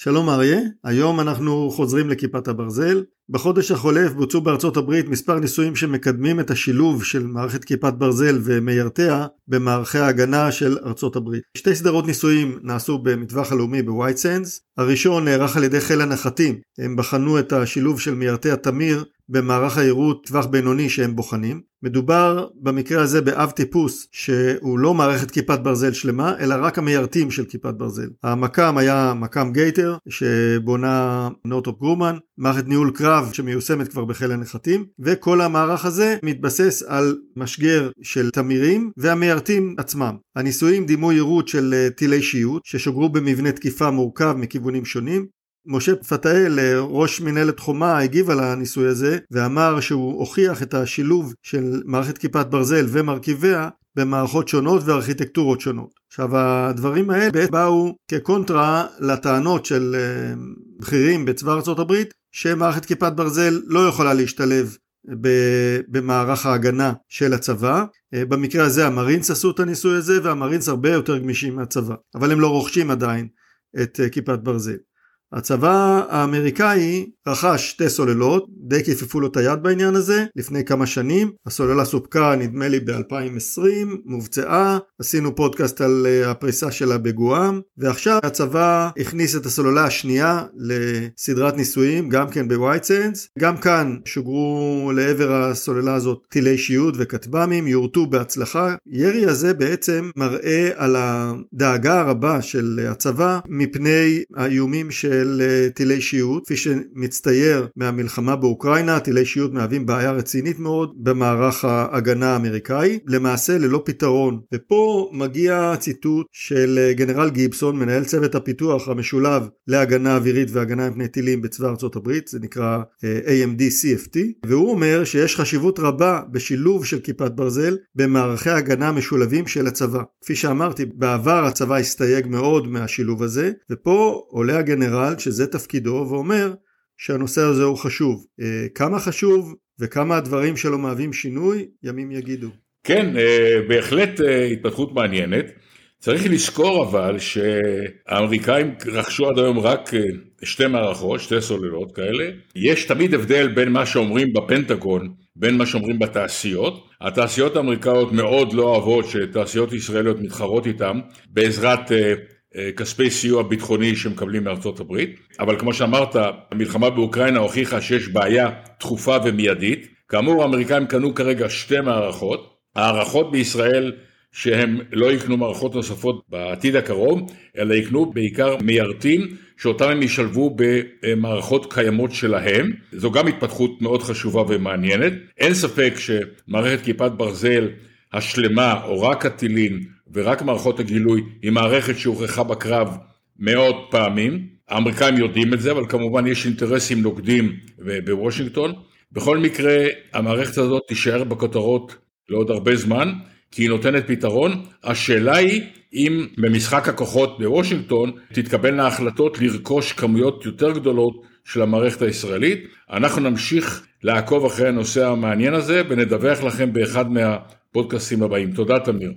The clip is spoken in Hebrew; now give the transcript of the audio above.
שלום אריה, היום אנחנו חוזרים לכיפת הברזל. בחודש החולף בוצעו בארצות הברית מספר ניסויים שמקדמים את השילוב של מערכת כיפת ברזל ומיירטיה במערכי ההגנה של ארצות הברית. שתי סדרות ניסויים נעשו במטווח הלאומי בווייט סנדס. הראשון נערך על ידי חיל הנחתים, הם בחנו את השילוב של מיירטי התמיר במערך היירוט ל טווח בינוני שהם בוחנים. מדובר במקרה הזה באב טיפוס שהוא לא מערכת כיפת ברזל שלמה אלא רק המיירטים של כיפת ברזל. המכ"ם היה מכ"ם גייטור שבונה נורת'רופ גרומן, מערכת ניהול קרב שמיושמת כבר בחיל הנחתים וכל המערך הזה מתבסס על משגר של תמירים והמיירטים עצמם. הניסויים דימו יירוט של טילי שיוט ששוגרו במבנה תקיפה מורכב מכיוונים שונים משה פתאל, ראש מנהלת חומה, הגיב על הניסוי הזה ואמר שהוא הוכיח את השילוב של מערכת כיפת ברזל ומרכיביה במערכות שונות וארכיטקטורות שונות. עכשיו הדברים האלה באו כקונטרה לטענות של אה, בכירים בצבא ארצות הברית שמערכת כיפת ברזל לא יכולה להשתלב במערך ההגנה של הצבא. אה, במקרה הזה המרינס עשו את הניסוי הזה והמרינס הרבה יותר גמישים מהצבא, אבל הם לא רוכשים עדיין את אה, כיפת ברזל. הצבא האמריקאי רכש שתי סוללות, די כיפפו לו את היד בעניין הזה, לפני כמה שנים. הסוללה סופקה נדמה לי ב-2020, מובצעה, עשינו פודקאסט על אה, הפריסה שלה בגואם, ועכשיו הצבא הכניס את הסוללה השנייה לסדרת ניסויים, גם כן בווייט סנדס. גם כאן שוגרו לעבר הסוללה הזאת טילי שיוט וכטב"מים, יורטו בהצלחה. ירי הזה בעצם מראה על הדאגה הרבה של הצבא מפני האיומים של של טילי שיוט, כפי שמצטייר מהמלחמה באוקראינה, טילי שיוט מהווים בעיה רצינית מאוד במערך ההגנה האמריקאי, למעשה ללא פתרון. ופה מגיע ציטוט של אה, גנרל גיבסון, מנהל צוות הפיתוח המשולב להגנה אווירית והגנה מפני טילים בצבא ארצות הברית, זה נקרא אה, AMD CFT, והוא אומר שיש חשיבות רבה בשילוב של כיפת ברזל במערכי הגנה משולבים של הצבא. כפי שאמרתי, בעבר הצבא הסתייג מאוד מהשילוב הזה, ופה עולה הגנרל צה"ל שזה תפקידו ואומר שהנושא הזה הוא חשוב. אה, כמה חשוב וכמה הדברים שלו מהווים שינוי, ימים יגידו. כן, אה, בהחלט אה, התפתחות מעניינת. צריך לזכור אבל שהאמריקאים רכשו עד היום רק שתי מערכות, שתי סוללות כאלה. יש תמיד הבדל בין מה שאומרים בפנטגון, בין מה שאומרים בתעשיות. התעשיות האמריקאיות מאוד לא אוהבות שתעשיות ישראליות מתחרות איתן בעזרת כספי סיוע ביטחוני שמקבלים מארצות הברית, אבל כמו שאמרת, המלחמה באוקראינה הוכיחה שיש בעיה דחופה ומיידית. כאמור, האמריקאים קנו כרגע שתי מערכות. הערכות בישראל שהם לא יקנו מערכות נוספות בעתיד הקרוב, אלא יקנו בעיקר מיירטים שאותם הם ישלבו במערכות קיימות שלהם. זו גם התפתחות מאוד חשובה ומעניינת. אין ספק שמערכת כיפת ברזל השלמה או רק הטילים ורק מערכות הגילוי היא מערכת שהוכחה בקרב מאות פעמים. האמריקאים יודעים את זה, אבל כמובן יש אינטרסים נוגדים בוושינגטון. בכל מקרה, המערכת הזאת תישאר בכותרות לעוד הרבה זמן, כי היא נותנת פתרון. השאלה היא אם במשחק הכוחות בוושינגטון תתקבלנה החלטות לרכוש כמויות יותר גדולות של המערכת הישראלית. אנחנו נמשיך לעקוב אחרי הנושא המעניין הזה ונדווח לכם באחד מהפודקאסטים הבאים. תודה תמיר.